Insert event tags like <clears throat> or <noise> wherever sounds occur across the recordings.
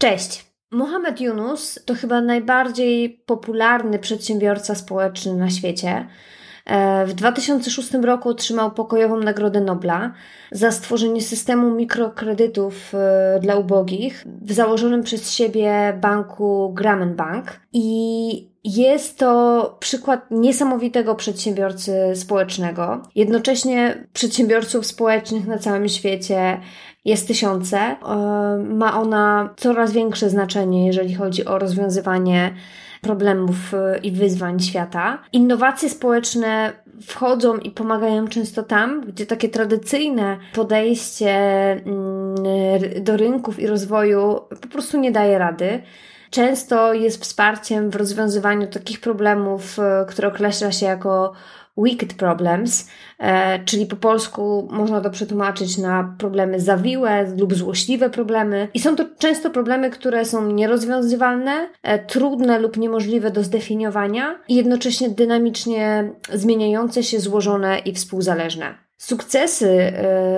Cześć! Mohamed Yunus to chyba najbardziej popularny przedsiębiorca społeczny na świecie. E, w 2006 roku otrzymał pokojową Nagrodę Nobla za stworzenie systemu mikrokredytów e, dla ubogich w założonym przez siebie banku Grameen Bank. I jest to przykład niesamowitego przedsiębiorcy społecznego. Jednocześnie przedsiębiorców społecznych na całym świecie jest tysiące. E, ma ona coraz większe znaczenie, jeżeli chodzi o rozwiązywanie problemów e, i wyzwań świata. Innowacje społeczne wchodzą i pomagają często tam, gdzie takie tradycyjne podejście mm, do rynków i rozwoju po prostu nie daje rady często jest wsparciem w rozwiązywaniu takich problemów, e, które określa się jako wicked problems, e, czyli po polsku można to przetłumaczyć na problemy zawiłe lub złośliwe problemy. I są to często problemy, które są nierozwiązywalne, e, trudne lub niemożliwe do zdefiniowania i jednocześnie dynamicznie zmieniające się, złożone i współzależne. Sukcesy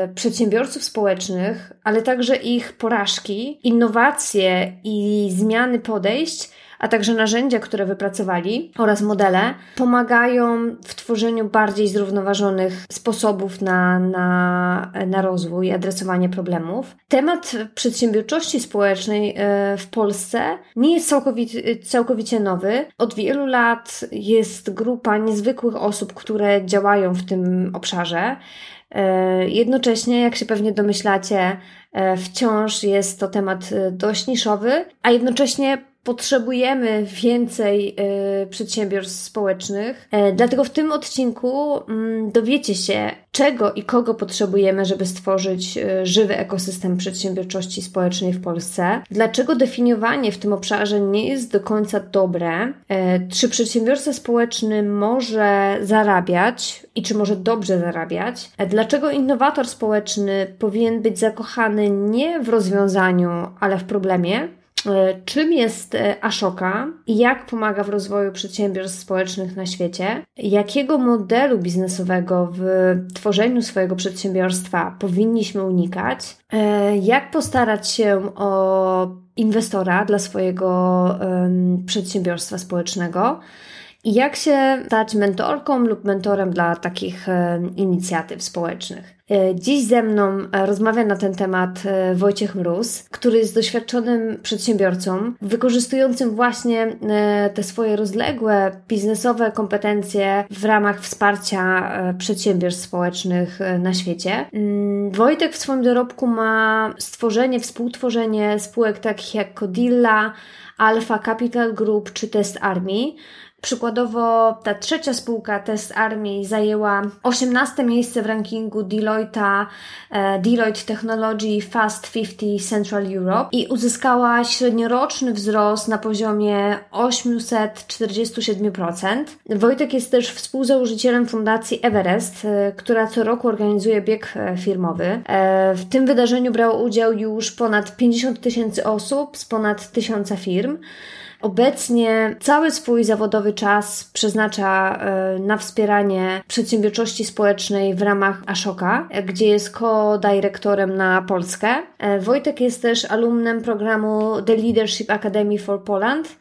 y, przedsiębiorców społecznych, ale także ich porażki, innowacje i zmiany podejść a także narzędzia, które wypracowali oraz modele pomagają w tworzeniu bardziej zrównoważonych sposobów na, na, na rozwój i adresowanie problemów. Temat przedsiębiorczości społecznej e, w Polsce nie jest całkowicie, całkowicie nowy. Od wielu lat jest grupa niezwykłych osób, które działają w tym obszarze. E, jednocześnie, jak się pewnie domyślacie, e, wciąż jest to temat dość niszowy, a jednocześnie potrzebujemy więcej y, przedsiębiorstw społecznych. E, dlatego w tym odcinku mm, dowiecie się, czego i kogo potrzebujemy, żeby stworzyć y, żywy ekosystem przedsiębiorczości społecznej w Polsce. Dlaczego definiowanie w tym obszarze nie jest do końca dobre? E, czy przedsiębiorca społeczny może zarabiać i czy może dobrze zarabiać? E, dlaczego innowator społeczny powinien być zakochany nie w rozwiązaniu, ale w problemie? E, czym jest e, Ashoka i jak pomaga w rozwoju przedsiębiorstw społecznych na świecie? Jakiego modelu biznesowego w tworzeniu swojego przedsiębiorstwa powinniśmy unikać? E, jak postarać się o inwestora dla swojego przedsiębiorstwa społecznego? I jak się stać mentorką lub mentorem dla takich inicjatyw społecznych? E, dziś ze mną e, rozmawia na ten temat e, Wojciech Mróz, który jest doświadczonym przedsiębiorcą, wykorzystującym właśnie te swoje rozległe biznesowe kompetencje w ramach wsparcia przedsiębiorstw społecznych na świecie. Mm, Wojtek w swoim dorobku ma stworzenie, współtworzenie spółek takich jak Codilla, Alpha Capital Group czy Test Army, Przykładowo ta trzecia spółka Test Army zajęła 18 miejsce w rankingu Deloitte'a e, Deloitte Technology Fast 50 Central Europe i uzyskała średnioroczny wzrost na poziomie 847%. Wojtek jest też współzałożycielem fundacji Everest, e, która co roku organizuje bieg e, firmowy. W tym wydarzeniu brało udział już ponad 50 tysięcy osób z ponad tysiąca firm. Obecnie cały swój zawodowy czas przeznacza e, na wspieranie przedsiębiorczości społecznej w ramach Ashoka, gdzie jest co-dyrektorem na Polskę. E, Wojtek jest też alumnem programu The Leadership Academy for Poland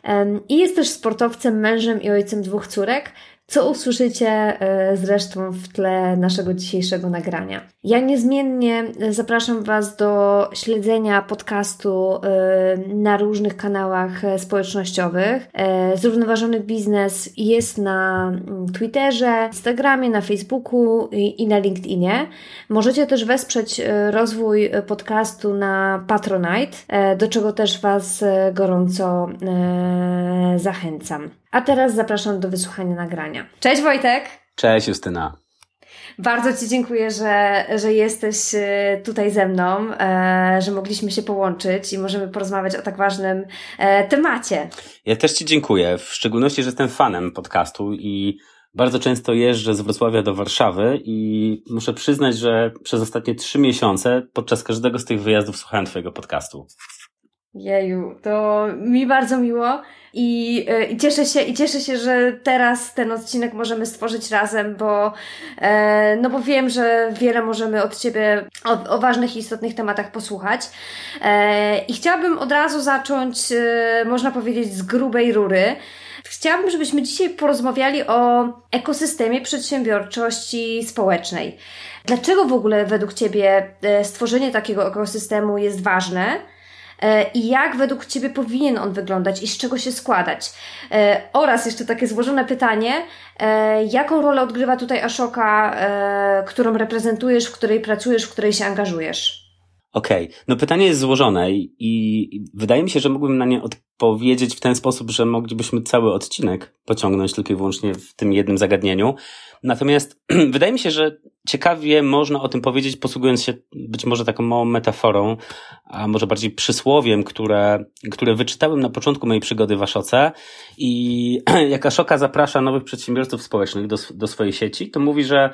i jest też sportowcem, mężem i ojcem dwóch córek co usłyszycie e, zresztą w tle naszego dzisiejszego nagrania. Ja niezmiennie zapraszam Was do śledzenia podcastu e, na różnych kanałach społecznościowych. E, zrównoważony biznes jest na mm, Twitterze, Instagramie, na Facebooku i na LinkedInie. Możecie też wesprzeć rozwój podcastu na Patronite, do czego też Was gorąco zachęcam. A teraz zapraszam do wysłuchania nagrania. Cześć Wojtek! Cześć Justyna! Bardzo Ci dziękuję, że, że jesteś e, tutaj ze mną, e, że mogliśmy się połączyć i możemy porozmawiać o tak ważnym e, temacie. Ja też Ci dziękuję, w szczególności, że jestem fanem podcastu i bardzo często jeżdżę z Wrocławia do Warszawy i muszę przyznać, że przez ostatnie trzy miesiące podczas każdego z tych wyjazdów słuchałem Twojego podcastu. Jeju, to mi bardzo miło i, e, i cieszę się i cieszę się, że teraz ten odcinek możemy stworzyć razem, bo e, no bo wiem, że wiele możemy od Ciebie o, o ważnych i istotnych tematach posłuchać. E, I chciałabym od razu zacząć, e, można powiedzieć, z grubej rury. Chciałabym, żebyśmy dzisiaj porozmawiali o ekosystemie przedsiębiorczości społecznej. Dlaczego w ogóle według Ciebie e, stworzenie takiego ekosystemu jest ważne? E, i jak według Ciebie powinien on wyglądać i z czego się składać. E, oraz jeszcze takie złożone pytanie, e, jaką rolę odgrywa tutaj Ashoka, którą reprezentujesz, w której pracujesz, w której się angażujesz? Okej, okay. no pytanie jest złożone i, i wydaje mi się, że mógłbym na nie odpowiedzieć w ten sposób, że moglibyśmy cały odcinek pociągnąć tylko i wyłącznie w tym jednym zagadnieniu. Natomiast <clears throat> wydaje mi się, że ciekawie można o tym powiedzieć, posługując się być może taką małą metaforą, a może bardziej przysłowiem, które, które wyczytałem na początku mojej przygody w Aszoce. I <clears throat> jak Aszoka zaprasza nowych przedsiębiorców społecznych do, do swojej sieci, to mówi, że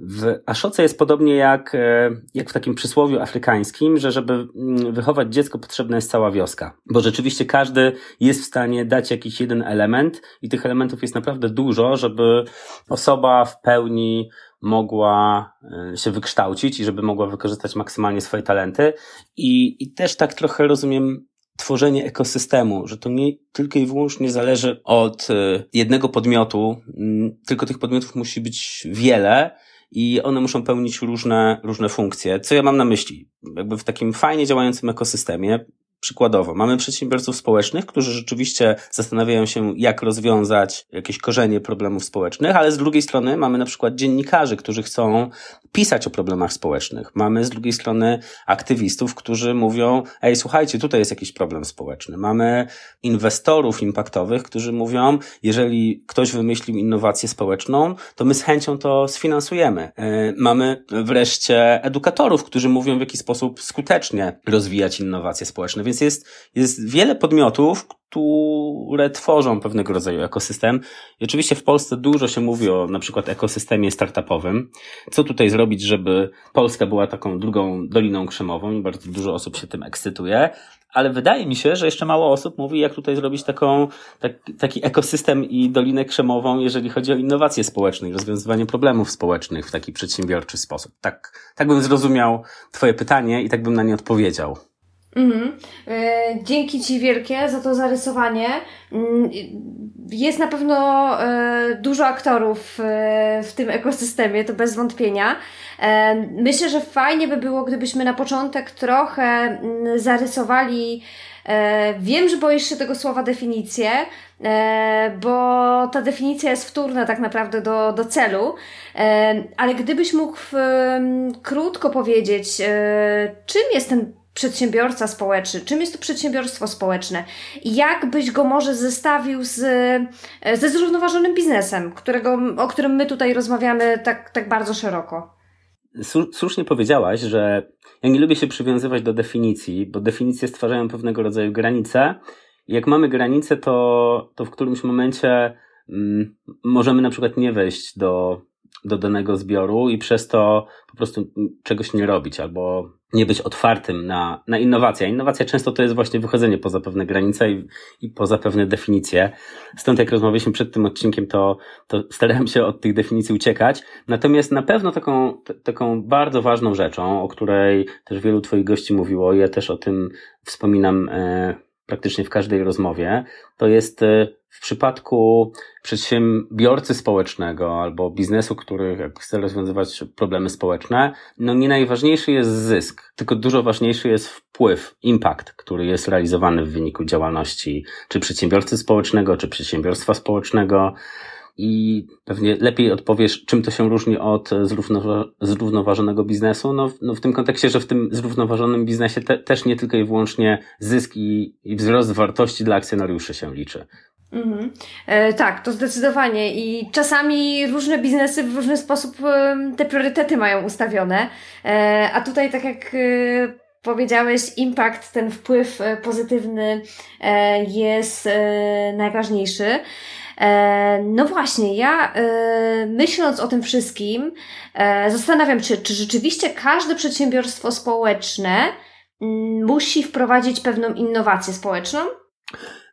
w Aszoce jest podobnie jak, e, jak w takim przysłowiu afrykańskim, że żeby mm, wychować dziecko potrzebna jest cała wioska. Bo rzeczywiście każdy jest w stanie dać jakiś jeden element i tych elementów jest naprawdę dużo, żeby osoba w pełni mogła e, się wykształcić i żeby mogła wykorzystać maksymalnie swoje talenty. I, i też tak trochę rozumiem tworzenie ekosystemu, że to nie tylko i wyłącznie zależy od e, jednego podmiotu, mm, tylko tych podmiotów musi być wiele i one muszą pełnić różne, różne funkcje. Co ja mam na myśli? Jakby w takim fajnie działającym ekosystemie Przykładowo, mamy przedsiębiorców społecznych, którzy rzeczywiście zastanawiają się, jak rozwiązać jakieś korzenie problemów społecznych, ale z drugiej strony mamy na przykład dziennikarzy, którzy chcą pisać o problemach społecznych. Mamy z drugiej strony aktywistów, którzy mówią, ej, słuchajcie, tutaj jest jakiś problem społeczny. Mamy inwestorów impaktowych, którzy mówią, jeżeli ktoś wymyślił innowację społeczną, to my z chęcią to sfinansujemy. E, mamy wreszcie edukatorów, którzy mówią, w jaki sposób skutecznie rozwijać innowacje społeczne. Więc więc jest, jest wiele podmiotów, które tworzą pewnego rodzaju ekosystem. I oczywiście w Polsce dużo się mówi o na przykład ekosystemie startupowym. Co tutaj zrobić, żeby Polska była taką drugą doliną krzemową i bardzo dużo osób się tym ekscytuje. Ale wydaje mi się, że jeszcze mało osób mówi, jak tutaj zrobić taką, tak, taki ekosystem i dolinę krzemową, jeżeli chodzi o innowacje społeczne i rozwiązywanie problemów społecznych w taki przedsiębiorczy sposób. Tak, tak bym zrozumiał Twoje pytanie i tak bym na nie odpowiedział. Mhm. E, dzięki Ci wielkie za to zarysowanie. Mm, jest na pewno e, dużo aktorów e, w tym ekosystemie, to bez wątpienia. Myślę, że fajnie by było, gdybyśmy na początek trochę mm, zarysowali. Wiem, że boisz się tego słowa definicję, bo ta definicja jest wtórna tak naprawdę do, do celu, ale gdybyś mógł krótko powiedzieć, czym jest ten przedsiębiorca społeczny, czym jest to przedsiębiorstwo społeczne jak byś go może zestawił z, ze zrównoważonym biznesem, którego, o którym my tutaj rozmawiamy tak, tak bardzo szeroko. Słusznie powiedziałaś, że ja nie lubię się przywiązywać do definicji, bo definicje stwarzają pewnego rodzaju granice. Jak mamy granice, to, to w którymś momencie mm, możemy na przykład nie wejść do, do danego zbioru i przez to po prostu czegoś nie robić albo nie być otwartym na, na innowacje. Innowacja często to jest właśnie wychodzenie poza pewne granice i, i poza pewne definicje. Stąd jak rozmawialiśmy przed tym odcinkiem, to, to starałem się od tych definicji uciekać. Natomiast na pewno taką, t- taką bardzo ważną rzeczą, o której też wielu Twoich gości mówiło, ja też o tym wspominam e, praktycznie w każdej rozmowie, to jest e, w przypadku przedsiębiorcy społecznego albo biznesu, który chce rozwiązywać problemy społeczne, no nie najważniejszy jest zysk, tylko dużo ważniejszy jest wpływ, impact, który jest realizowany w wyniku działalności czy przedsiębiorcy społecznego, czy przedsiębiorstwa społecznego. I pewnie lepiej odpowiesz, czym to się różni od zrównowa- zrównoważonego biznesu. No, no w tym kontekście, że w tym zrównoważonym biznesie te, też nie tylko i wyłącznie zysk i, i wzrost wartości dla akcjonariuszy się liczy. Mhm. E, tak, to zdecydowanie. I czasami różne biznesy w różny sposób e, te priorytety mają ustawione. E, a tutaj, tak jak e, powiedziałeś, impact, ten wpływ e, pozytywny e, jest najważniejszy. No właśnie, ja myśląc o tym wszystkim, zastanawiam się, czy rzeczywiście każde przedsiębiorstwo społeczne mm, musi wprowadzić pewną innowację społeczną?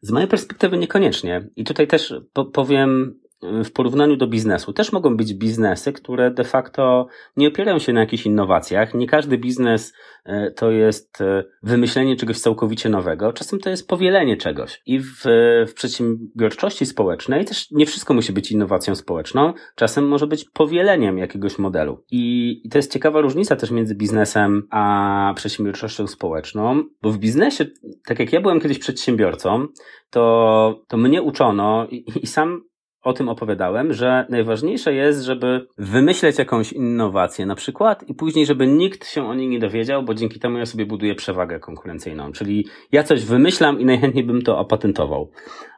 Z mojej perspektywy niekoniecznie. I tutaj też powiem w porównaniu do biznesu. Też mogą być biznesy, które de facto nie opierają się na jakichś innowacjach. Nie każdy biznes e, to jest e, wymyślenie czegoś całkowicie nowego. Czasem to jest powielenie czegoś. I w, w przedsiębiorczości społecznej też nie wszystko musi być innowacją społeczną. Czasem może być powieleniem jakiegoś modelu. I, i to jest ciekawa różnica też między biznesem a przedsiębiorczością społeczną, bo w biznesie, tak jak ja byłem kiedyś przedsiębiorcą, to, to mnie uczono i, i sam o tym opowiadałem, że najważniejsze jest, żeby wymyśleć jakąś innowację na przykład i później, żeby nikt się o niej nie dowiedział, bo dzięki temu ja sobie buduję przewagę konkurencyjną. Czyli ja coś wymyślam i najchętniej bym to opatentował.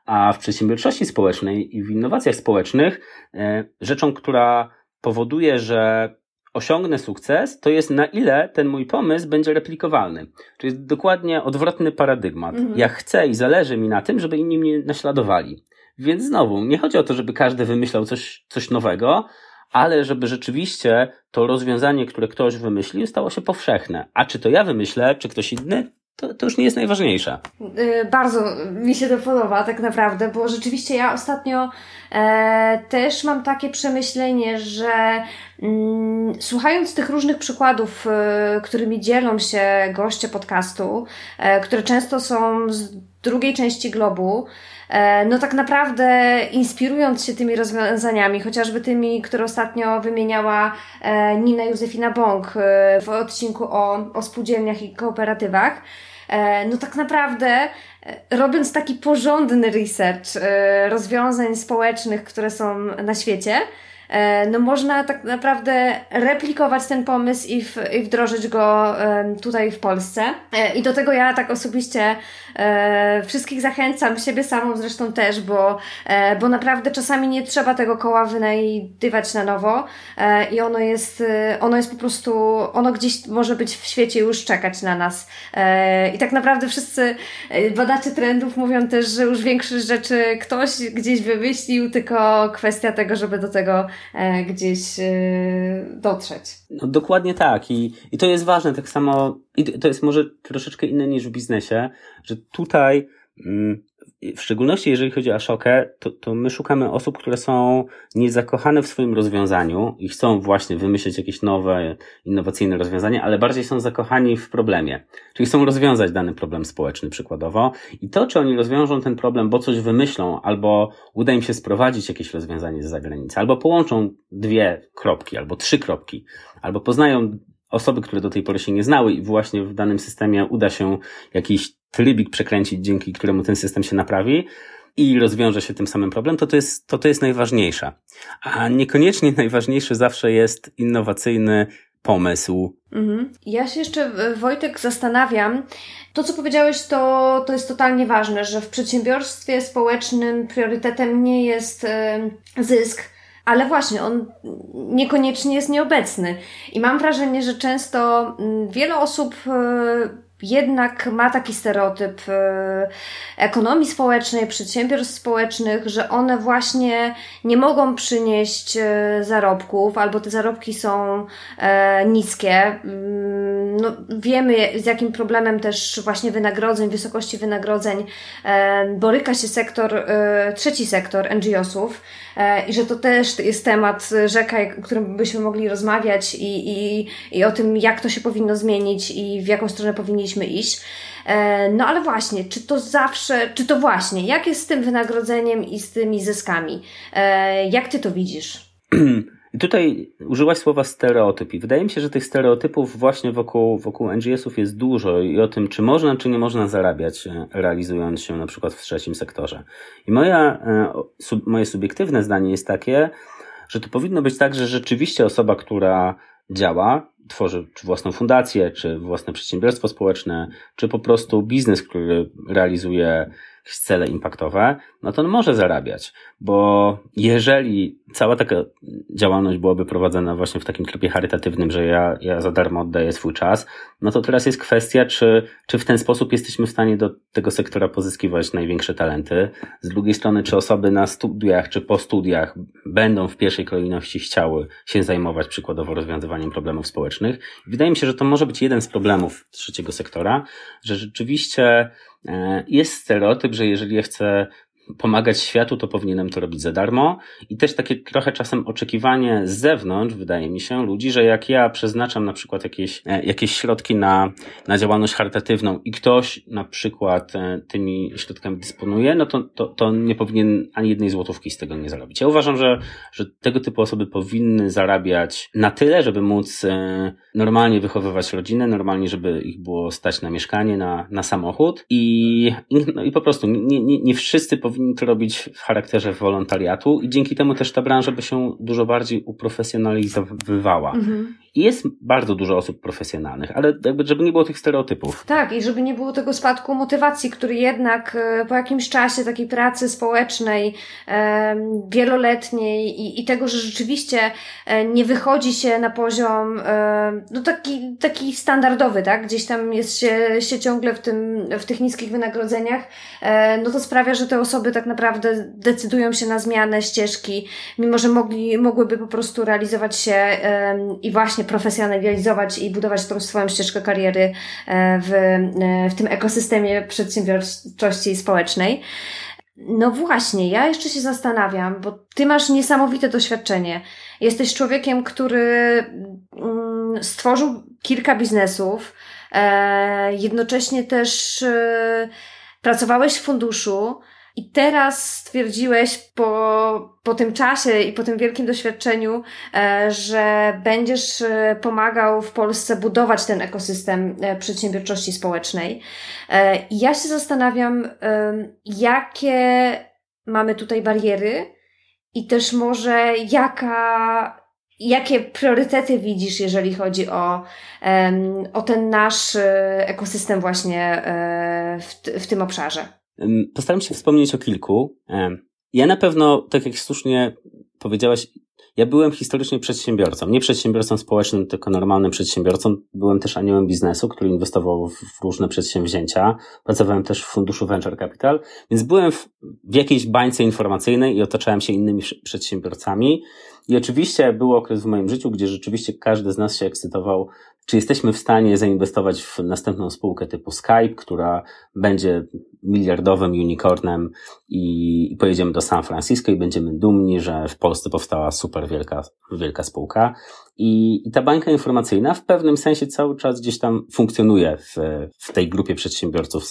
A w przedsiębiorczości społecznej i w innowacjach społecznych e, rzeczą, która powoduje, że osiągnę sukces, to jest na ile ten mój pomysł będzie replikowalny. Czyli jest dokładnie odwrotny paradygmat. Mhm. Ja chcę i zależy mi na tym, żeby inni mnie naśladowali. Więc znowu, nie chodzi o to, żeby każdy wymyślał coś, coś nowego, ale żeby rzeczywiście to rozwiązanie, które ktoś wymyślił, stało się powszechne. A czy to ja wymyślę, czy ktoś inny, to, to już nie jest najważniejsze. Yy, bardzo mi się to podoba, tak naprawdę, bo rzeczywiście ja ostatnio e, też mam takie przemyślenie, że mm, słuchając tych różnych przykładów, e, którymi dzielą się goście podcastu, e, które często są z drugiej części globu, no tak naprawdę inspirując się tymi rozwiązaniami, chociażby tymi, które ostatnio wymieniała e, Nina Józefina Bąk e, w odcinku o, o spółdzielniach i kooperatywach, no tak naprawdę robiąc taki porządny research rozwiązań społecznych, które są na świecie, E, no można tak naprawdę replikować ten pomysł i, w, i wdrożyć go tutaj w Polsce. E, I do tego ja tak osobiście e, wszystkich zachęcam, siebie samą zresztą też, bo, bo naprawdę czasami nie trzeba tego koła wynajdywać na nowo i ono jest, ono jest po prostu, ono gdzieś może być w świecie już czekać na nas. I tak naprawdę wszyscy badacze trendów mówią też, że już większość rzeczy ktoś gdzieś wymyślił, tylko kwestia tego, żeby do tego E, gdzieś e, dotrzeć. No, dokładnie tak I, i to jest ważne, tak samo i to jest może troszeczkę inne niż w biznesie, że tutaj mm, w szczególności jeżeli chodzi o Ashokę, to, to my szukamy osób, które są niezakochane w swoim rozwiązaniu i chcą właśnie wymyślić jakieś nowe, innowacyjne rozwiązanie, ale bardziej są zakochani w problemie. Czyli chcą rozwiązać dany problem społeczny przykładowo i to, czy oni rozwiążą ten problem, bo coś wymyślą, albo uda im się sprowadzić jakieś rozwiązanie z zagranicy, albo połączą dwie kropki, albo trzy kropki, albo poznają osoby, które do tej pory się nie znały i właśnie w danym systemie uda się jakiś trybik przekręcić, dzięki któremu ten system się naprawi i rozwiąże się tym samym problem, to to jest, to, to jest najważniejsze. A niekoniecznie <laughs> najważniejszy zawsze jest innowacyjny pomysł. Mhm. Ja się jeszcze, Wojtek, zastanawiam. To, co powiedziałeś, to, to jest totalnie ważne, że w przedsiębiorstwie społecznym priorytetem nie jest zysk, ale właśnie on niekoniecznie jest nieobecny. I mam wrażenie, że często mm, wiele osób e, jednak ma taki stereotyp e, ekonomii społecznej, przedsiębiorstw społecznych, że one właśnie nie mogą przynieść e, zarobków, albo te zarobki są e, niskie. Mm, no, wiemy, z jakim problemem też właśnie wynagrodzeń, wysokości wynagrodzeń boryka się sektor, trzeci sektor NGO-sów i że to też jest temat rzeka, o którym byśmy mogli rozmawiać i, i, i o tym, jak to się powinno zmienić i w jaką stronę powinniśmy iść. E, no ale właśnie, czy to zawsze, czy to właśnie, jak jest z tym wynagrodzeniem i z tymi zyskami? E, jak ty to widzisz? <clears throat> I tutaj użyłaś słowa stereotyp i wydaje mi się, że tych stereotypów właśnie wokół, wokół NGS-ów jest dużo i o tym, czy można, czy nie można zarabiać, e, realizując się na przykład w trzecim sektorze. I moja, sub, moje subiektywne zdanie jest takie, że to powinno być tak, że rzeczywiście osoba, która działa, tworzy czy własną fundację, czy własne przedsiębiorstwo społeczne, czy po prostu biznes, który realizuje cele impaktowe, no to on może zarabiać, bo jeżeli cała taka działalność byłaby prowadzona właśnie w takim trybie charytatywnym, że ja, ja za darmo oddaję swój czas, no to teraz jest kwestia, czy, czy w ten sposób jesteśmy w stanie do tego sektora pozyskiwać największe talenty. Z drugiej strony, czy osoby na studiach, czy po studiach będą w pierwszej kolejności chciały się zajmować przykładowo rozwiązywaniem problemów społecznych. Wydaje mi się, że to może być jeden z problemów trzeciego sektora, że rzeczywiście jest stereotyp, że jeżeli ja chcę pomagać światu, to powinienem to robić za darmo. I też takie trochę czasem oczekiwanie z zewnątrz, wydaje mi się, ludzi, że jak ja przeznaczam na przykład jakieś, e, jakieś środki na, na działalność charytatywną i ktoś na przykład e, tymi środkami dysponuje, no to, to, to nie powinien ani jednej złotówki z tego nie zarobić. Ja uważam, że, że tego typu osoby powinny zarabiać na tyle, żeby móc e, normalnie wychowywać rodzinę, normalnie, żeby ich było stać na mieszkanie, na, na samochód i, no i po prostu nie, nie, nie wszyscy powinni to robić w charakterze wolontariatu i dzięki temu też ta branża by się dużo bardziej uprofesjonalizowywała. Mhm. I jest bardzo dużo osób profesjonalnych, ale jakby, żeby nie było tych stereotypów. Tak, i żeby nie było tego spadku motywacji, który jednak e, po jakimś czasie takiej pracy społecznej, e, wieloletniej i, i tego, że rzeczywiście e, nie wychodzi się na poziom, no taki, taki standardowy, tak? Gdzieś tam jest się, się ciągle w tym, w tych niskich wynagrodzeniach, no to sprawia, że te osoby tak naprawdę decydują się na zmianę ścieżki, mimo że mogli, mogłyby po prostu realizować się i właśnie właśnie profesjonalizować i budować tą swoją ścieżkę kariery e, w, e, w tym ekosystemie przedsiębiorczości społecznej. No właśnie, ja jeszcze się zastanawiam, bo ty masz niesamowite doświadczenie. Jesteś człowiekiem, który mm, stworzył kilka biznesów, e, jednocześnie też pracowałeś w funduszu, i teraz stwierdziłeś po, po tym czasie i po tym wielkim doświadczeniu, e, że będziesz e, pomagał w Polsce budować ten ekosystem e, przedsiębiorczości społecznej. I ja się zastanawiam, jakie mamy tutaj bariery i też może jaka, jakie priorytety widzisz, jeżeli chodzi o, o ten nasz ekosystem właśnie w, w tym obszarze? Postaram się wspomnieć o kilku. Ja na pewno, tak jak słusznie powiedziałaś, ja byłem historycznie przedsiębiorcą. Nie przedsiębiorcą społecznym, tylko normalnym przedsiębiorcą. Byłem też aniołem biznesu, który inwestował w różne przedsięwzięcia. Pracowałem też w funduszu Venture Capital, więc byłem w, w jakiejś bańce informacyjnej i otaczałem się innymi przedsiębiorcami. I oczywiście był okres w moim życiu, gdzie rzeczywiście każdy z nas się ekscytował czy jesteśmy w stanie zainwestować w następną spółkę typu Skype, która będzie miliardowym unicornem i pojedziemy do San Francisco i będziemy dumni, że w Polsce powstała super wielka, wielka spółka. I, I ta bańka informacyjna w pewnym sensie cały czas gdzieś tam funkcjonuje w, w tej grupie przedsiębiorców,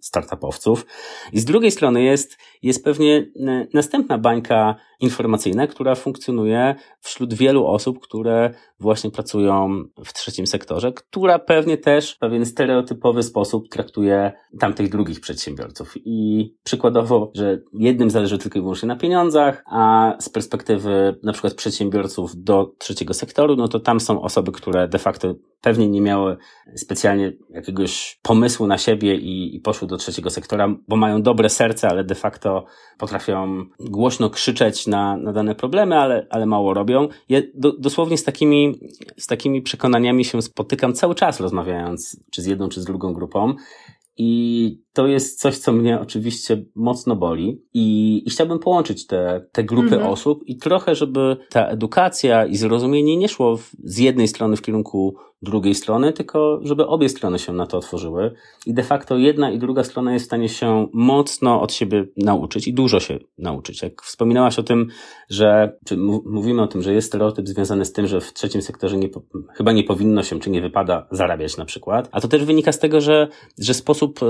startupowców. I z drugiej strony jest, jest pewnie e, następna bańka informacyjna, która funkcjonuje wśród wielu osób, które właśnie pracują w trzecim sektorze, która pewnie też w pewien stereotypowy sposób traktuje tamtych drugich przedsiębiorców. I przykładowo, że jednym zależy tylko i wyłącznie na pieniądzach, a z perspektywy na przykład przedsiębiorców do trzeciego no to tam są osoby, które de facto pewnie nie miały specjalnie jakiegoś pomysłu na siebie i, i poszły do trzeciego sektora, bo mają dobre serce, ale de facto potrafią głośno krzyczeć na, na dane problemy, ale, ale mało robią. Ja do, dosłownie z takimi, z takimi przekonaniami się spotykam cały czas rozmawiając, czy z jedną, czy z drugą grupą. I to jest coś, co mnie oczywiście mocno boli i, i chciałbym połączyć te, te grupy mhm. osób i trochę, żeby ta edukacja i zrozumienie nie szło w, z jednej strony w kierunku drugiej strony, tylko żeby obie strony się na to otworzyły i de facto jedna i druga strona jest w stanie się mocno od siebie nauczyć i dużo się nauczyć. Jak wspominałaś o tym, że, czy mówimy o tym, że jest stereotyp związany z tym, że w trzecim sektorze nie, chyba nie powinno się, czy nie wypada zarabiać na przykład, a to też wynika z tego, że, że sposób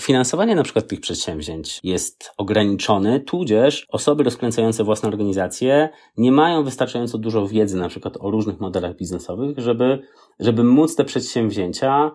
finansowy finansowanie na przykład tych przedsięwzięć jest ograniczony, tudzież osoby rozkręcające własne organizacje nie mają wystarczająco dużo wiedzy na przykład o różnych modelach biznesowych, żeby, żeby móc te przedsięwzięcia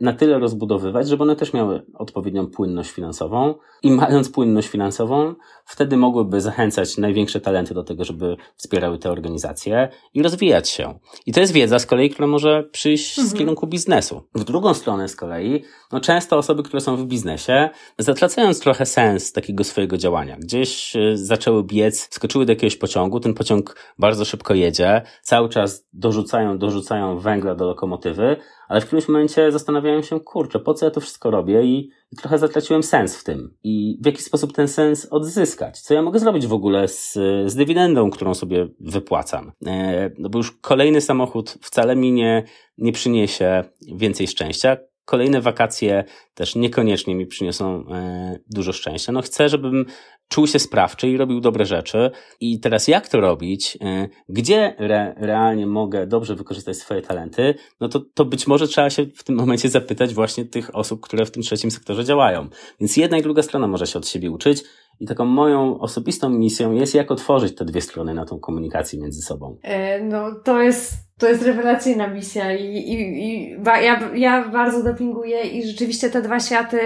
na tyle rozbudowywać, żeby one też miały odpowiednią płynność finansową i mając płynność finansową, wtedy mogłyby zachęcać największe talenty do tego, żeby wspierały te organizacje i rozwijać się. I to jest wiedza z kolei, która może przyjść mhm. z kierunku biznesu. W drugą stronę z kolei, no często osoby, które są w biznesie, zatracając trochę sens takiego swojego działania, gdzieś e, zaczęły biec, skoczyły do jakiegoś pociągu, ten pociąg bardzo szybko jedzie, cały czas dorzucają, dorzucają węgla do lokomotywy, ale w którymś momencie zastanawiają się, kurczę, po co ja to wszystko robię i, i, trochę zatraciłem sens w tym. I w jaki sposób ten sens odzyskać? Co ja mogę zrobić w ogóle z, z dywidendą, którą sobie wypłacam? E, no bo już kolejny samochód wcale mi nie, nie przyniesie więcej szczęścia. Kolejne wakacje też niekoniecznie mi przyniosą e, dużo szczęścia. No chcę, żebym czuł się sprawczy i robił dobre rzeczy. I teraz jak to robić? E, gdzie re, realnie mogę dobrze wykorzystać swoje talenty? No to, to być może trzeba się w tym momencie zapytać właśnie tych osób, które w tym trzecim sektorze działają. Więc jedna i druga strona może się od siebie uczyć. I taką moją osobistą misją jest, jak otworzyć te dwie strony na tą komunikację między sobą. E, no, to jest, to jest rewelacyjna misja i, i, i ja, ja bardzo dopinguję i rzeczywiście te dwa światy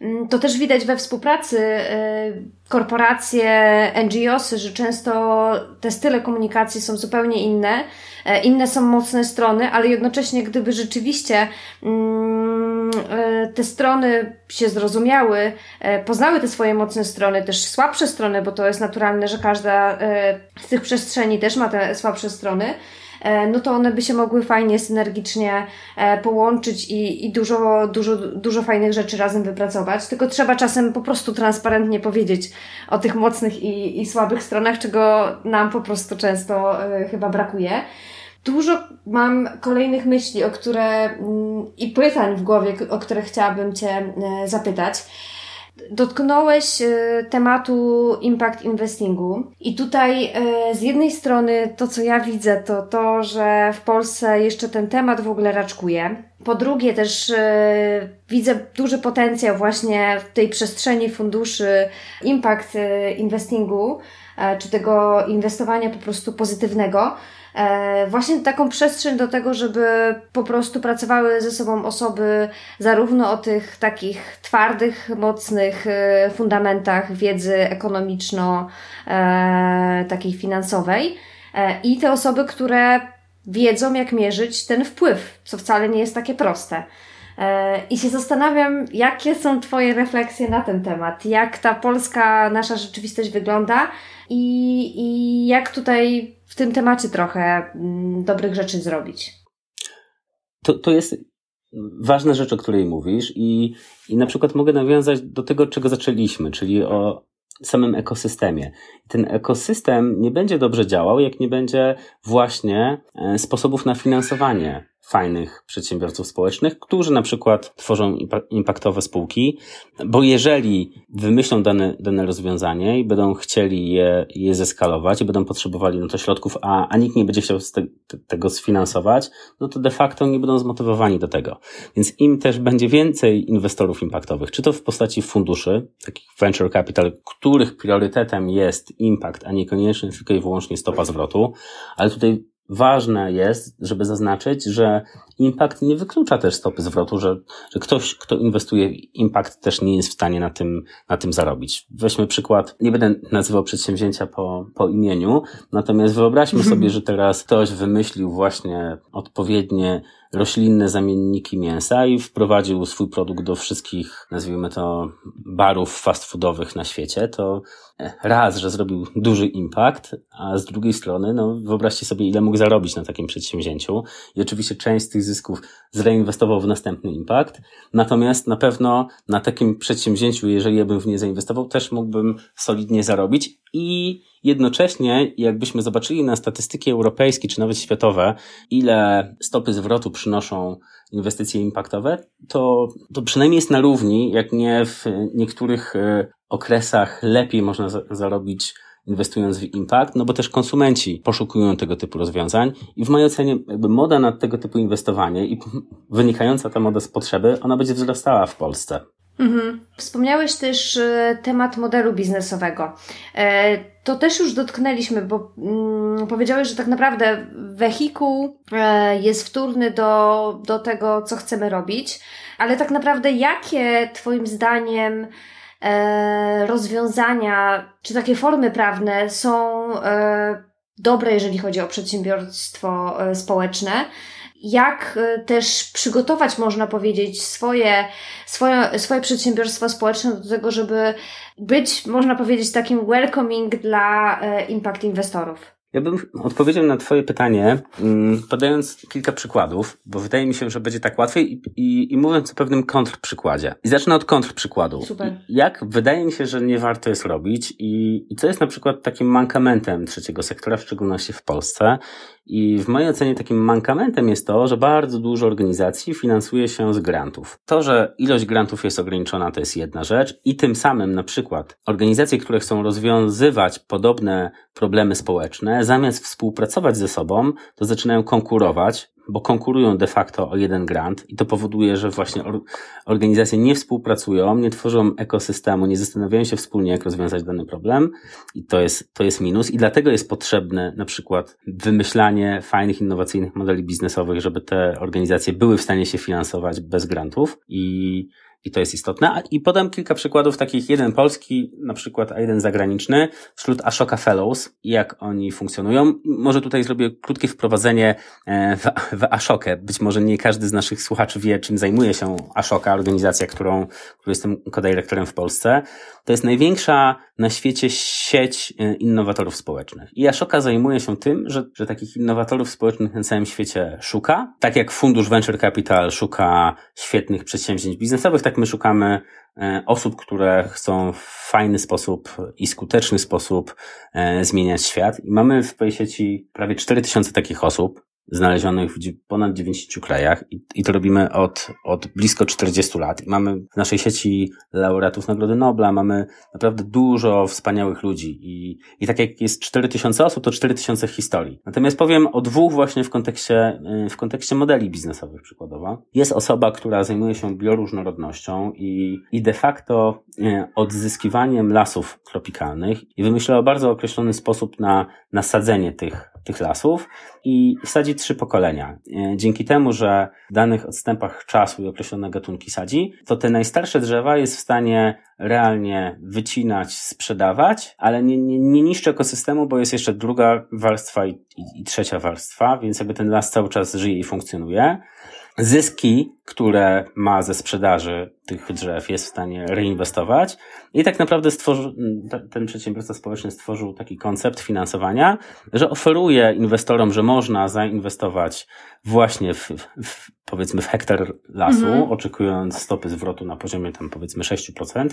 Mm, to też widać we współpracy y, korporacje, NGOsy, że często te style komunikacji są zupełnie inne. E, inne są mocne strony, ale jednocześnie, gdyby rzeczywiście mm, e, te strony się zrozumiały, e, poznały te swoje mocne strony, też słabsze strony, bo to jest naturalne, że każda z tych przestrzeni też ma te słabsze strony, no to one by się mogły fajnie, synergicznie połączyć i, i dużo, dużo, dużo fajnych rzeczy razem wypracować. Tylko trzeba czasem po prostu transparentnie powiedzieć o tych mocnych i, i słabych stronach, czego nam po prostu często chyba brakuje. Dużo mam kolejnych myśli, o które mm, i pytań w głowie, o które chciałabym Cię zapytać. Dotknąłeś e, tematu impact investingu i tutaj e, z jednej strony to, co ja widzę, to to, że w Polsce jeszcze ten temat w ogóle raczkuje. Po drugie też e, widzę duży potencjał właśnie w tej przestrzeni funduszy impact investingu, czy tego inwestowania po prostu pozytywnego, E, właśnie taką przestrzeń do tego, żeby po prostu pracowały ze sobą osoby zarówno o tych takich twardych, mocnych e, fundamentach wiedzy ekonomiczno, e, takiej finansowej i te osoby, które wiedzą, jak mierzyć ten wpływ, co wcale nie jest takie proste. I się zastanawiam, jakie są Twoje refleksje na ten temat, jak ta polska nasza rzeczywistość wygląda i, i jak tutaj w tym temacie trochę mm, dobrych rzeczy zrobić. To, to jest ważna rzecz, o której mówisz, i, i na przykład mogę nawiązać do tego, czego zaczęliśmy, czyli o samym ekosystemie. Ten ekosystem nie będzie dobrze działał, jak nie będzie właśnie e, sposobów na finansowanie fajnych przedsiębiorców społecznych, którzy na przykład tworzą impaktowe spółki, bo jeżeli wymyślą dane, dane rozwiązanie i będą chcieli je, je zeskalować i będą potrzebowali na to środków, a, a nikt nie będzie chciał te, tego sfinansować, no to de facto nie będą zmotywowani do tego. Więc im też będzie więcej inwestorów impaktowych, czy to w postaci funduszy, takich venture capital, których priorytetem jest impact, a niekoniecznie tylko i wyłącznie stopa zwrotu, ale tutaj ważne jest, żeby zaznaczyć, że impact nie wyklucza też stopy zwrotu, że, że ktoś, kto inwestuje w impact też nie jest w stanie na tym, na tym zarobić. Weźmy przykład, nie będę nazywał przedsięwzięcia po, po imieniu, natomiast wyobraźmy sobie, że teraz ktoś wymyślił właśnie odpowiednie roślinne zamienniki mięsa i wprowadził swój produkt do wszystkich, nazwijmy to, barów fast foodowych na świecie, to raz, że zrobił duży impact, a z drugiej strony, no wyobraźcie sobie, ile mógł zarobić na takim przedsięwzięciu. I oczywiście część z tych zysków zreinwestował w następny impact. Natomiast na pewno na takim przedsięwzięciu, jeżeli ja bym w nie zainwestował, też mógłbym solidnie zarobić i jednocześnie, jakbyśmy zobaczyli na statystyki europejskie czy nawet światowe, ile stopy zwrotu przynoszą inwestycje impaktowe, to, to przynajmniej jest na równi, jak nie w niektórych e, okresach lepiej można za zarobić inwestując w impact, no bo też konsumenci poszukują tego typu rozwiązań i w mojej ocenie jakby moda na tego typu inwestowanie i <laughs> wynikająca ta moda z potrzeby, ona będzie wzrastała w Polsce. Mhm. Wspomniałeś też e, temat modelu biznesowego. E, to też już dotknęliśmy, bo mm, powiedziałeś, że tak naprawdę wehikuł e, jest wtórny do, do tego, co chcemy robić, ale tak naprawdę jakie Twoim zdaniem rozwiązania, czy takie formy prawne są dobre, jeżeli chodzi o przedsiębiorstwo społeczne? Jak e, też przygotować, można powiedzieć, swoje, swoje, swoje przedsiębiorstwa społeczne do tego, żeby być, można powiedzieć, takim welcoming dla e, impact inwestorów. Ja bym odpowiedział na Twoje pytanie, mm, podając kilka przykładów, bo wydaje mi się, że będzie tak łatwiej i, i, i mówiąc o pewnym kontrprzykładzie. I zacznę od kontrprzykładu. Super. Jak wydaje mi się, że nie warto jest robić i, i co jest na przykład takim mankamentem trzeciego sektora, w szczególności w Polsce, i w mojej ocenie takim mankamentem jest to, że bardzo dużo organizacji finansuje się z grantów. To, że ilość grantów jest ograniczona, to jest jedna rzecz i tym samym na przykład organizacje, które chcą rozwiązywać podobne problemy społeczne, zamiast współpracować ze sobą, to zaczynają konkurować, bo konkurują de facto o jeden grant i to powoduje, że właśnie organizacje nie współpracują, nie tworzą ekosystemu, nie zastanawiają się wspólnie, jak rozwiązać dany problem i to jest, to jest minus. I dlatego jest potrzebne na przykład wymyślanie fajnych, innowacyjnych modeli biznesowych, żeby te organizacje były w stanie się finansować bez grantów. I i to jest istotne. I podam kilka przykładów takich, jeden polski na przykład, a jeden zagraniczny, wśród Ashoka Fellows jak oni funkcjonują. Może tutaj zrobię krótkie wprowadzenie e, w, w Ashokę. Być może nie każdy z naszych słuchaczy wie, czym zajmuje się Ashoka, organizacja, którą, którą jestem kodyrektorem w Polsce. To jest największa na świecie sieć e, innowatorów społecznych. I Ashoka zajmuje się tym, że, że takich innowatorów społecznych na całym świecie szuka. Tak jak Fundusz Venture Capital szuka świetnych przedsięwzięć biznesowych, tak my szukamy e, osób, które chcą w fajny sposób i skuteczny sposób e, zmieniać świat. I mamy w tej sieci prawie 4000 takich osób znalezionych w ponad 90 krajach i, i to robimy od, od blisko 40 lat. I mamy w naszej sieci laureatów Nagrody Nobla, mamy naprawdę dużo wspaniałych ludzi i, i tak jak jest 4000 osób, to 4000 historii. Natomiast powiem o dwóch właśnie w kontekście, y, w kontekście modeli biznesowych przykładowo. Jest osoba, która zajmuje się bioróżnorodnością i, i de facto y, odzyskiwaniem lasów tropikalnych i wymyślała bardzo określony sposób na nasadzenie tych tych lasów i wsadzi trzy pokolenia. E, dzięki temu, że w danych odstępach czasu i określone gatunki sadzi, to te najstarsze drzewa jest w stanie realnie wycinać, sprzedawać, ale nie, nie, nie niszczy ekosystemu, bo jest jeszcze druga warstwa i, i, i trzecia warstwa, więc jakby ten las cały czas żyje i funkcjonuje. Zyski, które ma ze sprzedaży tych drzew, jest w stanie reinwestować. I tak naprawdę stworzył, ten przedsiębiorca społeczny stworzył taki koncept finansowania, że oferuje inwestorom, że można zainwestować właśnie w, w powiedzmy w hektar lasu, mhm. oczekując stopy zwrotu na poziomie tam powiedzmy 6%,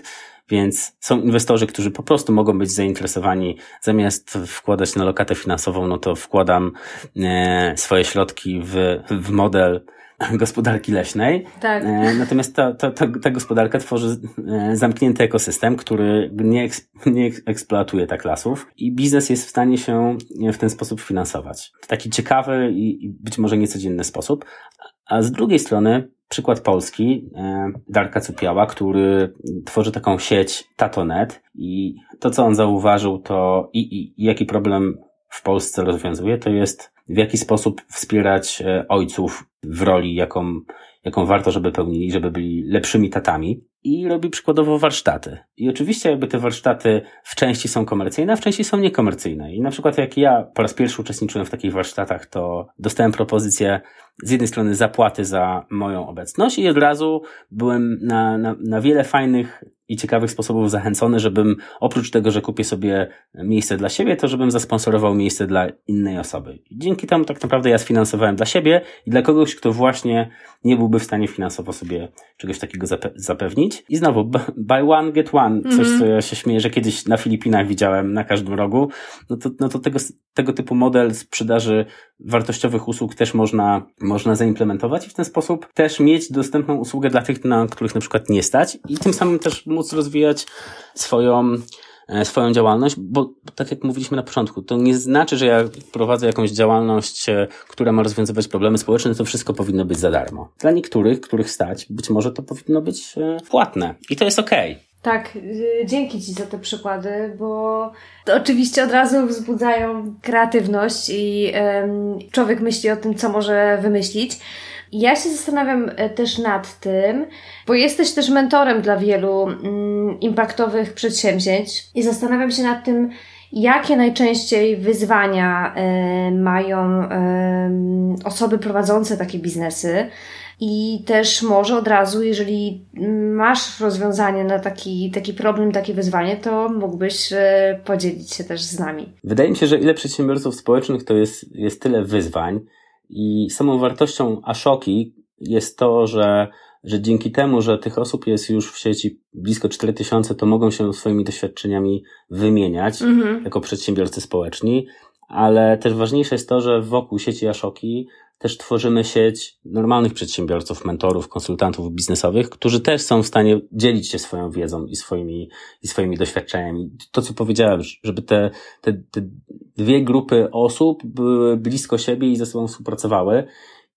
więc są inwestorzy, którzy po prostu mogą być zainteresowani, zamiast wkładać na lokatę finansową, no to wkładam e, swoje środki w, w model <clears throat> gospodarki leśnej. Tak. E, natomiast ta, ta, ta, ta gospodarka tworzy e, zamknięty ekosystem, który nie, nie eksploatuje tak lasów i biznes jest w stanie się w ten sposób finansować. W taki ciekawy i, i być może niecodzienny sposób. A z drugiej strony przykład Polski, e, Darka Cupiała, który tworzy taką sieć Tatonet i to, co on zauważył, to i, i, i jaki problem w Polsce rozwiązuje, to jest w jaki sposób wspierać e, ojców w roli, jaką, jaką warto, żeby pełnili, żeby byli lepszymi tatami. I robi przykładowo warsztaty. I oczywiście jakby te warsztaty w części są komercyjne, a w części są niekomercyjne. I na przykład jak ja po raz pierwszy uczestniczyłem w takich warsztatach, to dostałem propozycję z jednej strony zapłaty za moją obecność i od razu byłem na, na, na wiele fajnych i ciekawych sposobów zachęcony, żebym oprócz tego, że kupię sobie miejsce dla siebie, to żebym zasponsorował miejsce dla innej osoby. Dzięki temu tak naprawdę ja sfinansowałem dla siebie i dla kogoś, kto właśnie nie byłby w stanie finansowo sobie czegoś takiego zape zapewnić. I znowu, buy one, get one. Coś, mm -hmm. co ja się śmieję, że kiedyś na Filipinach widziałem na każdym rogu. No to, no to tego, tego typu model sprzedaży wartościowych usług też można, można zaimplementować i w ten sposób też mieć dostępną usługę dla tych, na których na przykład nie stać i tym samym też móc rozwijać swoją e, swoją działalność, bo tak jak mówiliśmy na początku, to nie znaczy, że ja prowadzę jakąś działalność, e, która ma rozwiązywać problemy społeczne, to wszystko powinno być za darmo. Dla niektórych, których stać, być może to powinno być e, płatne i to jest okej. Okay. Tak, y, dzięki Ci za te przykłady, bo to oczywiście od razu wzbudzają kreatywność i człowiek myśli o tym, co może wymyślić. Ja się zastanawiam e, też nad tym, bo jesteś też mentorem dla wielu mm, impaktowych przedsięwzięć i zastanawiam się nad tym, jakie najczęściej wyzwania y, mają osoby prowadzące takie biznesy. I też może od razu, jeżeli masz rozwiązanie na taki, taki problem, takie wyzwanie, to mógłbyś e, podzielić się też z nami. Wydaje mi się, że ile przedsiębiorców społecznych to jest, jest tyle wyzwań i samą wartością Ashoki jest to, że, że dzięki temu, że tych osób jest już w sieci blisko 4000, to mogą się swoimi doświadczeniami wymieniać mhm. jako przedsiębiorcy społeczni, ale też ważniejsze jest to, że wokół sieci Ashoki też tworzymy sieć normalnych przedsiębiorców, mentorów, konsultantów biznesowych, którzy też są w stanie dzielić się swoją wiedzą i swoimi, i swoimi doświadczeniami. To, co powiedziałem, żeby te, te, te dwie grupy osób były blisko siebie i ze sobą współpracowały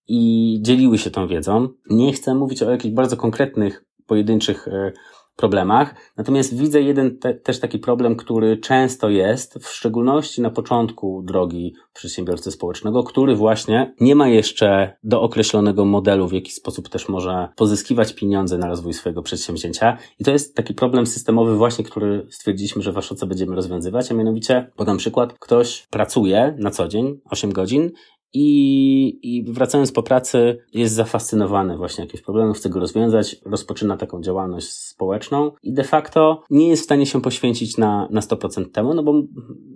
i dzieliły się tą wiedzą. Nie chcę mówić o jakichś bardzo konkretnych, pojedynczych e, problemach. Natomiast widzę jeden te, też taki problem, który często jest, w szczególności na początku drogi przedsiębiorcy społecznego, który właśnie nie ma jeszcze dookreślonego modelu, w jaki sposób też może pozyskiwać pieniądze na rozwój swojego przedsięwzięcia. I to jest taki problem systemowy właśnie, który stwierdziliśmy, że wasz co będziemy rozwiązywać, a mianowicie, podam przykład, ktoś pracuje na co dzień 8 godzin i, I wracając po pracy, jest zafascynowany właśnie jakimś problemem, chce go rozwiązać, rozpoczyna taką działalność społeczną i de facto nie jest w stanie się poświęcić na, na 100% temu, no bo,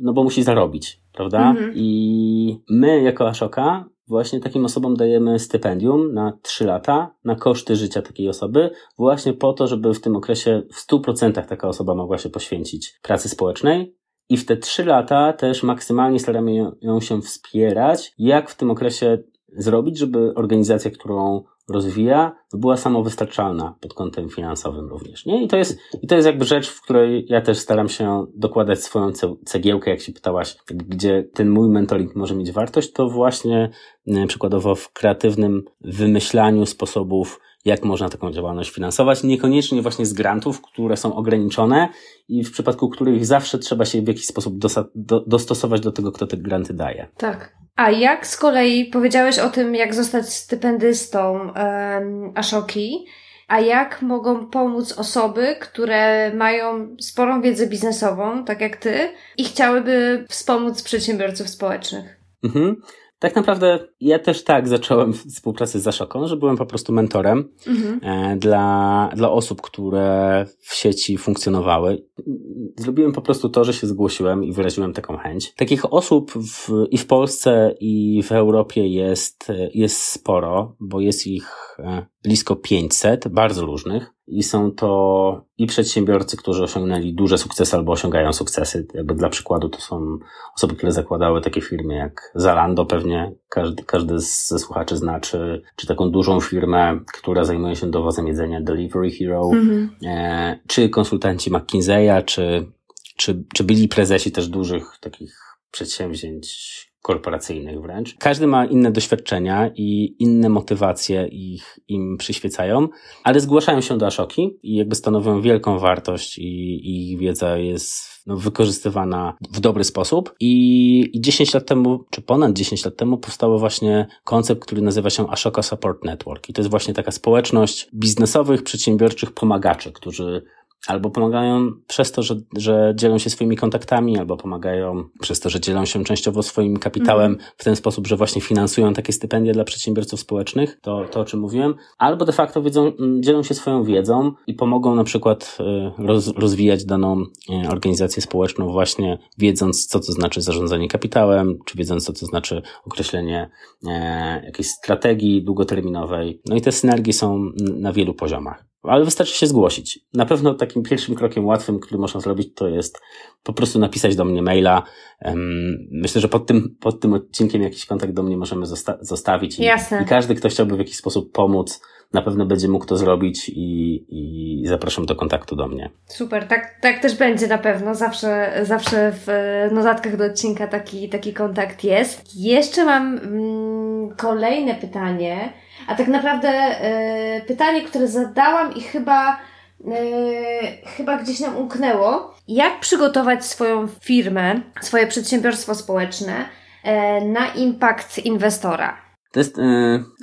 no bo musi zarobić, prawda? Mhm. I my jako Ashoka właśnie takim osobom dajemy stypendium na 3 lata na koszty życia takiej osoby, właśnie po to, żeby w tym okresie w 100% taka osoba mogła się poświęcić pracy społecznej, i w te trzy lata też maksymalnie staramy ją się wspierać, jak w tym okresie zrobić, żeby organizacja, którą rozwija, była samowystarczalna pod kątem finansowym również. Nie? I, to jest, I to jest jakby rzecz, w której ja też staram się dokładać swoją cegiełkę, jak się pytałaś, gdzie ten mój mentoring może mieć wartość, to właśnie e, przykładowo w kreatywnym wymyślaniu sposobów jak można taką działalność finansować, niekoniecznie właśnie z grantów, które są ograniczone i w przypadku których zawsze trzeba się w jakiś sposób do, dostosować do tego, kto te granty daje. Tak. A jak z kolei powiedziałeś o tym, jak zostać stypendystą um, Ashoki, a jak mogą pomóc osoby, które mają sporą wiedzę biznesową, tak jak ty, i chciałyby wspomóc przedsiębiorców społecznych? Mhm. Tak naprawdę ja też tak zacząłem współpracę z Zaszoką, że byłem po prostu mentorem mhm. E, dla, dla osób, które w sieci funkcjonowały. Zrobiłem po prostu to, że się zgłosiłem i wyraziłem taką chęć. Takich osób w, i w Polsce, i w Europie jest, jest sporo, bo jest ich e, blisko 500, bardzo różnych i są to i przedsiębiorcy, którzy osiągnęli duże sukcesy albo osiągają sukcesy. Jakby dla przykładu to są osoby, które zakładały takie firmy jak Zalando pewnie, każdy, każdy ze słuchaczy zna, czy, czy taką dużą firmę, która zajmuje się dowozem jedzenia Delivery Hero, mhm. e, czy konsultanci McKinsey'a, czy, czy, czy byli prezesi też dużych takich przedsięwzięć korporacyjnych wręcz. Każdy ma inne doświadczenia i inne motywacje ich im przyświecają, ale zgłaszają się do Ashoki i jakby stanowią wielką wartość i, i ich wiedza jest no, wykorzystywana w dobry sposób. I, I 10 lat temu, czy ponad 10 lat temu powstał właśnie koncept, który nazywa się Ashoka Support Network. I to jest właśnie taka społeczność biznesowych, przedsiębiorczych pomagaczy, którzy albo pomagają przez to, że, że dzielą się swoimi kontaktami, albo pomagają przez to, że dzielą się częściowo swoim kapitałem mm. w ten sposób, że właśnie finansują takie stypendia dla przedsiębiorców społecznych, to, to o czym mówiłem, albo de facto wiedzą, dzielą się swoją wiedzą i pomogą na przykład y, roz, rozwijać daną y, organizację społeczną właśnie wiedząc, co to znaczy zarządzanie kapitałem, czy wiedząc, co to znaczy określenie e, jakiejś strategii długoterminowej. No i te synergie są na wielu poziomach. Ale wystarczy się zgłosić. Na pewno takim pierwszym krokiem łatwym, który można zrobić, to jest po prostu napisać do mnie maila. Myślę, że pod tym, pod tym odcinkiem jakiś kontakt do mnie możemy zosta zostawić. I, Jasne. I każdy, kto chciałby w jakiś sposób pomóc, na pewno będzie mógł to zrobić i, i zapraszam do kontaktu do mnie. Super, tak, tak też będzie na pewno. Zawsze, zawsze w notatkach do odcinka taki, taki kontakt jest. Jeszcze mam mm, kolejne pytanie, a tak naprawdę y, pytanie, które zadałam i chyba Yy, chyba gdzieś nam umknęło. Jak przygotować swoją firmę, swoje przedsiębiorstwo społeczne yy, na impact inwestora? To jest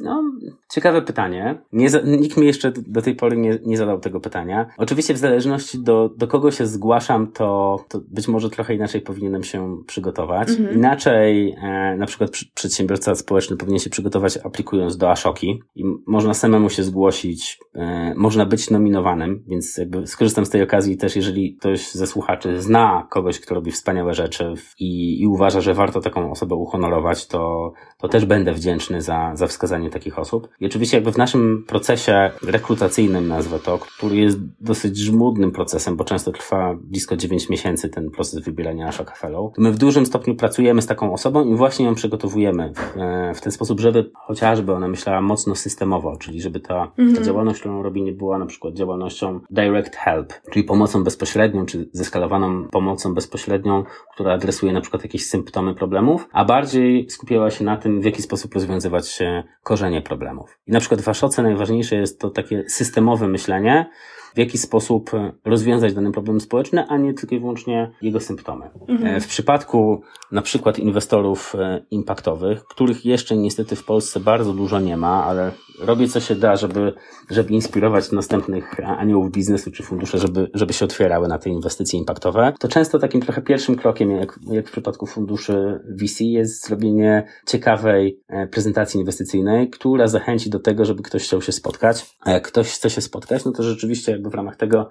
no, ciekawe pytanie. Nie nikt mi jeszcze do tej pory nie, nie zadał tego pytania. Oczywiście w zależności do, do kogo się zgłaszam, to, to być może trochę inaczej powinienem się przygotować. Mhm. Inaczej e, na przykład przy, przedsiębiorca społeczny powinien się przygotować aplikując do Ashoki i można samemu się zgłosić, e, można być nominowanym, więc jakby skorzystam z tej okazji też, jeżeli ktoś ze słuchaczy zna kogoś, kto robi wspaniałe rzeczy i, i uważa, że warto taką osobę uhonorować, to, to też będę wdzięczny za, za wskazanie takich osób. I oczywiście jakby w naszym procesie rekrutacyjnym, nazwę to, który jest dosyć żmudnym procesem, bo często trwa blisko 9 miesięcy ten proces wybierania Ashoka Fellow, my w dużym stopniu pracujemy z taką osobą i właśnie ją przygotowujemy w, e, w ten sposób, żeby chociażby ona myślała mocno systemowo, czyli żeby ta, mhm. ta działalność, którą robi, nie była na przykład działalnością direct help, czyli pomocą bezpośrednią, czy zeskalowaną pomocą bezpośrednią, która adresuje na przykład jakieś symptomy problemów, a bardziej skupiała się na tym, w jaki sposób rozwiązać nazywać korzenie problemów. I na przykład w Ashoce najważniejsze jest to takie systemowe myślenie, w jaki sposób rozwiązać dany problem społeczny, a nie tylko i wyłącznie jego symptomy. Mhm. E, w przypadku na przykład inwestorów e, impaktowych, których jeszcze niestety w Polsce bardzo dużo nie ma, ale robię co się da, żeby, żeby inspirować następnych aniołów biznesu czy fundusze, żeby, żeby się otwierały na te inwestycje impaktowe, to często takim trochę pierwszym krokiem, jak, jak w przypadku funduszy VC, jest zrobienie ciekawej e, prezentacji inwestycyjnej, która zachęci do tego, żeby ktoś chciał się spotkać. A jak ktoś chce się spotkać, no to rzeczywiście jakby w ramach tego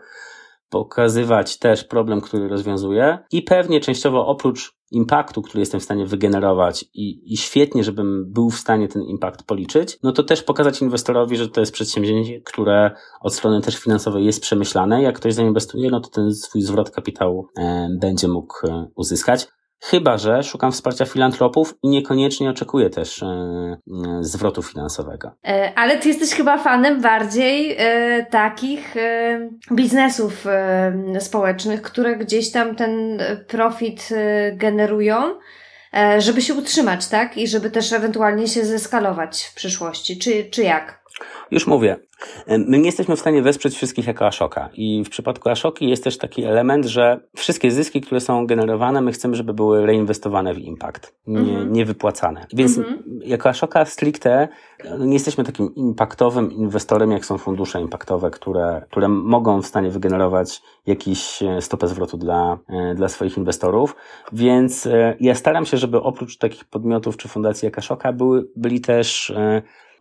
pokazywać też problem, który rozwiązuje i pewnie częściowo oprócz impaktu, który jestem w stanie wygenerować i, i świetnie, żebym był w stanie ten impact policzyć, no to też pokazać inwestorowi, że to jest przedsięwzięcie, które od strony też finansowej jest przemyślane. Jak ktoś zainwestuje, no to ten swój zwrot kapitału e, będzie mógł e, uzyskać. Chyba, że szukam wsparcia filantropów i niekoniecznie oczekuję też e, e, zwrotu finansowego. E, ale ty jesteś chyba fanem bardziej takich biznesów społecznych, które gdzieś tam ten profit generują, żeby się utrzymać, tak? I żeby też ewentualnie się zeskalować w przyszłości. Czy, czy jak? Już mówię. My nie jesteśmy w stanie wesprzeć wszystkich jako Ashoka. I w przypadku Ashoki jest też taki element, że wszystkie zyski, które są generowane, my chcemy, żeby były reinwestowane w impact, nie, mhm. nie wypłacane. Więc mhm. jako Ashoka stricte no, nie jesteśmy takim impactowym inwestorem, jak są fundusze impactowe, które, które mogą w stanie wygenerować jakiś e, stopę zwrotu dla, e, dla swoich inwestorów. Więc e, ja staram się, żeby oprócz takich podmiotów czy fundacji jak Ashoka były, byli też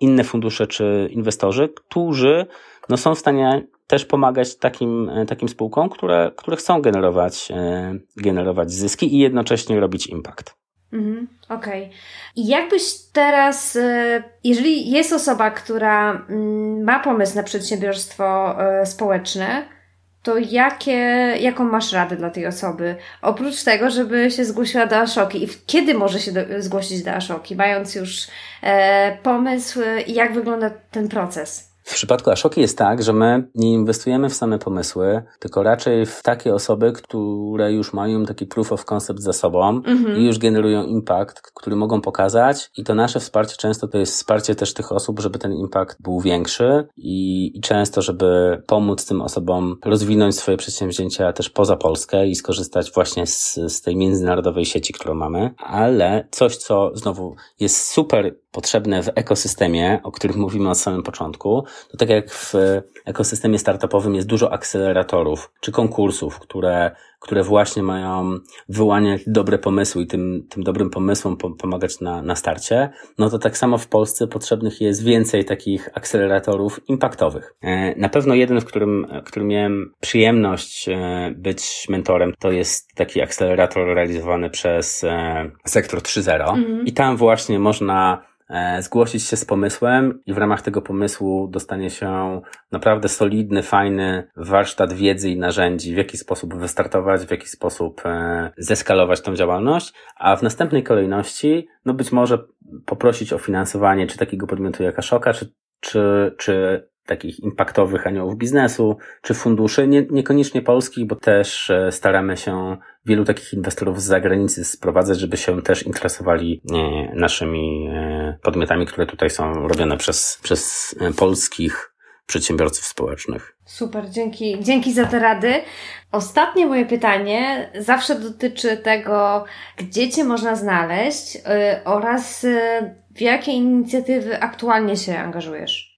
inne fundusze czy inwestorzy, którzy no, są w stanie też pomagać takim, e, takim spółkom, które, które chcą generować, e, generować zyski i jednocześnie robić impact. Mhm, Okej. Okay. I jakbyś teraz, e, jeżeli jest osoba, która mm, ma pomysł na przedsiębiorstwo społeczne, to jakie, jaką masz radę dla tej osoby? Oprócz tego, żeby się zgłosiła do Ashoki. I kiedy może się do, zgłosić do Ashoki, mając już e, pomysł, jak wygląda ten proces? W przypadku Ashoki jest tak, że my nie inwestujemy w same pomysły, tylko raczej w takie osoby, które już mają taki proof of concept za sobą mhm. i już generują impact, który mogą pokazać i to nasze wsparcie często to jest wsparcie też tych osób, żeby ten impact był większy i, i często, żeby pomóc tym osobom rozwinąć swoje przedsięwzięcia też poza Polskę i skorzystać właśnie z, z tej międzynarodowej sieci, którą mamy, ale coś, co znowu jest super potrzebne w ekosystemie, o którym mówimy od samym początku, to tak jak w ekosystemie startupowym jest dużo akceleratorów czy konkursów, które, które właśnie mają wyłaniać dobre pomysły i tym, tym dobrym pomysłom pomagać na, na starcie, no to tak samo w Polsce potrzebnych jest więcej takich akceleratorów impaktowych. E, na pewno jeden, w którym, w którym miałem przyjemność e, być mentorem, to jest taki akcelerator realizowany przez e, Sektor 3.0 mhm. i tam właśnie można zgłosić się z pomysłem i w ramach tego pomysłu dostanie się naprawdę solidny, fajny warsztat wiedzy i narzędzi, w jaki sposób wystartować, w jaki sposób e, zeskalować tą działalność, a w następnej kolejności, no być może poprosić o finansowanie czy takiego podmiotu jak Ashoka, czy czy, czy takich impaktowych aniołów biznesu, czy funduszy, nie, niekoniecznie polskich, bo też e, staramy się wielu takich inwestorów z zagranicy sprowadzać, żeby się też interesowali e, naszymi podmiotami, które tutaj są robione przez, przez polskich przedsiębiorców społecznych. Super, dzięki, dzięki za te rady. Ostatnie moje pytanie zawsze dotyczy tego, gdzie Cię można znaleźć yy, oraz yy, w jakie inicjatywy aktualnie się angażujesz.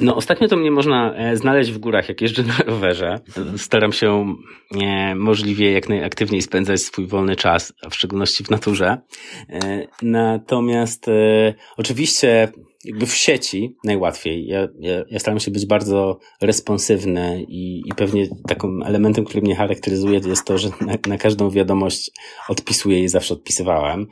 No, ostatnio to mnie można e, znaleźć w górach, jak jeżdżę na rowerze. Staram się e, możliwie jak najaktywniej spędzać swój wolny czas, a w szczególności w naturze. E, natomiast oczywiście jakby w sieci najłatwiej. Ja, ja, ja staram się być bardzo responsywny i, i pewnie takim elementem, który mnie charakteryzuje, jest to, że na, na każdą wiadomość odpisuję i zawsze odpisywałem.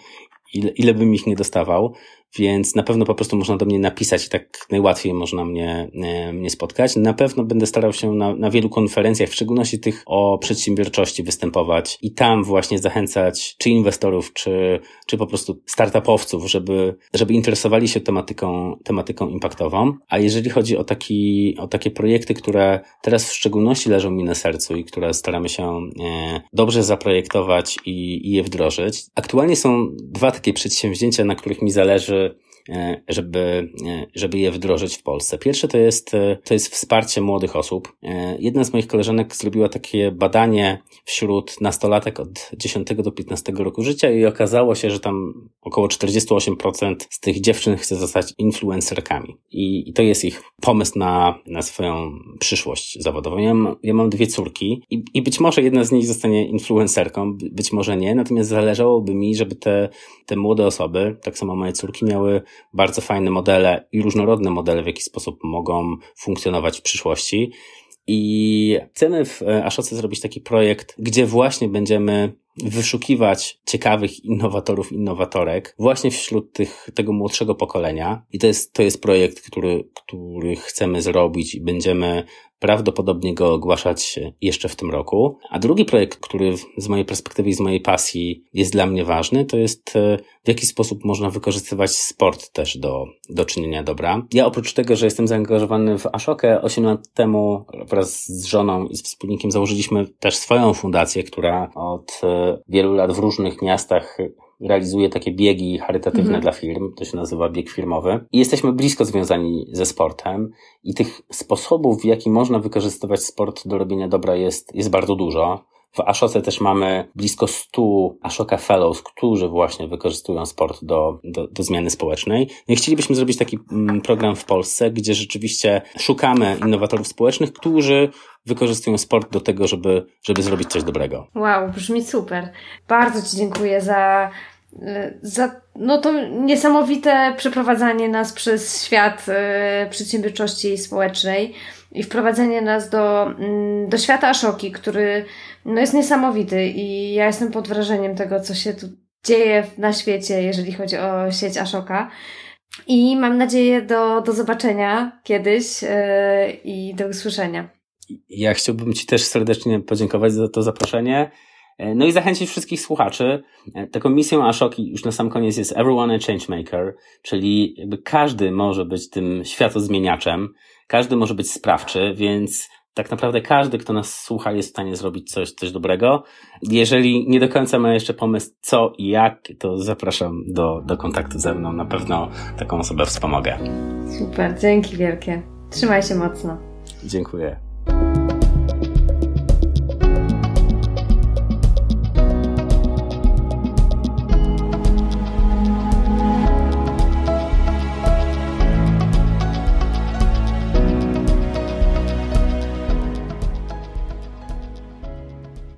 Ile, ile bym ich nie dostawał, więc na pewno po prostu można do mnie napisać i tak najłatwiej można mnie, e, mnie spotkać. Na pewno będę starał się na, na wielu konferencjach, w szczególności tych o przedsiębiorczości występować i tam właśnie zachęcać czy inwestorów, czy, czy po prostu startupowców, żeby, żeby interesowali się tematyką, tematyką impactową. A jeżeli chodzi o, taki, o takie projekty, które teraz w szczególności leżą mi na sercu i które staramy się e, dobrze zaprojektować i, i je wdrożyć, aktualnie są dwa takie przedsięwzięcia, na których mi zależy żeby, e, żeby je wdrożyć w Polsce. Pierwsze to jest, e, to jest wsparcie młodych osób. Jedna z moich koleżanek zrobiła takie badanie wśród nastolatek od 10 do 15 roku życia i okazało się, że tam około 48% z tych dziewczyn chce zostać influencerkami. I, i to jest ich pomysł na, na swoją przyszłość zawodową. Ja mam, ja mam dwie córki i, i być może jedna z nich zostanie influencerką, być może nie, natomiast zależałoby mi, żeby te, te młode osoby, tak samo moje córki, miały bardzo fajne modele i różnorodne modele, w jaki sposób mogą funkcjonować w przyszłości. I chcemy w e, Ashoce zrobić taki projekt, gdzie właśnie będziemy wyszukiwać ciekawych innowatorów, innowatorek właśnie wśród tych, tego młodszego pokolenia. I to jest, to jest projekt, który, który chcemy zrobić i będziemy prawdopodobnie go ogłaszać jeszcze w tym roku. A drugi projekt, który z mojej perspektywy i z mojej pasji jest dla mnie ważny, to jest e, w jaki sposób można wykorzystywać sport też do, do czynienia dobra. Ja oprócz tego, że jestem zaangażowany w Ashokę, 8 lat temu wraz z żoną i z wspólnikiem założyliśmy też swoją fundację, która od e, wielu lat w różnych miastach realizuje takie biegi charytatywne mhm. dla firm, to się nazywa bieg firmowy. I jesteśmy blisko związani ze sportem i tych sposobów, w jaki można wykorzystywać sport do robienia dobra jest, jest bardzo dużo. W Ashoce też mamy blisko 100 Ashoka Fellows, którzy właśnie wykorzystują sport do, do, do zmiany społecznej. No i chcielibyśmy zrobić taki mm, program w Polsce, gdzie rzeczywiście szukamy innowatorów społecznych, którzy wykorzystują sport do tego, żeby, żeby zrobić coś dobrego. Wow, brzmi super. Bardzo Ci dziękuję za za no to niesamowite przeprowadzanie nas przez świat y, przedsiębiorczości społecznej i wprowadzenie nas do, y, do świata Ashoki, który no jest niesamowity i ja jestem pod wrażeniem tego, co się tu dzieje na świecie, jeżeli chodzi o sieć Ashoka. I mam nadzieję do, do zobaczenia kiedyś yy, i do usłyszenia. Ja chciałbym Ci też serdecznie podziękować za to zaproszenie. E, no i zachęcić wszystkich słuchaczy. E, taką misją Ashoki już na sam koniec jest Everyone a Changemaker, czyli jakby każdy może być tym światozmieniaczem, każdy może być sprawczy, więc tak naprawdę każdy, kto nas słucha, jest w stanie zrobić coś, coś dobrego. Jeżeli nie do końca ma jeszcze pomysł, co i jak, to zapraszam do, do kontaktu ze mną. Na pewno taką osobę wspomogę. Super, dzięki wielkie. Trzymaj się mocno. Dziękuję.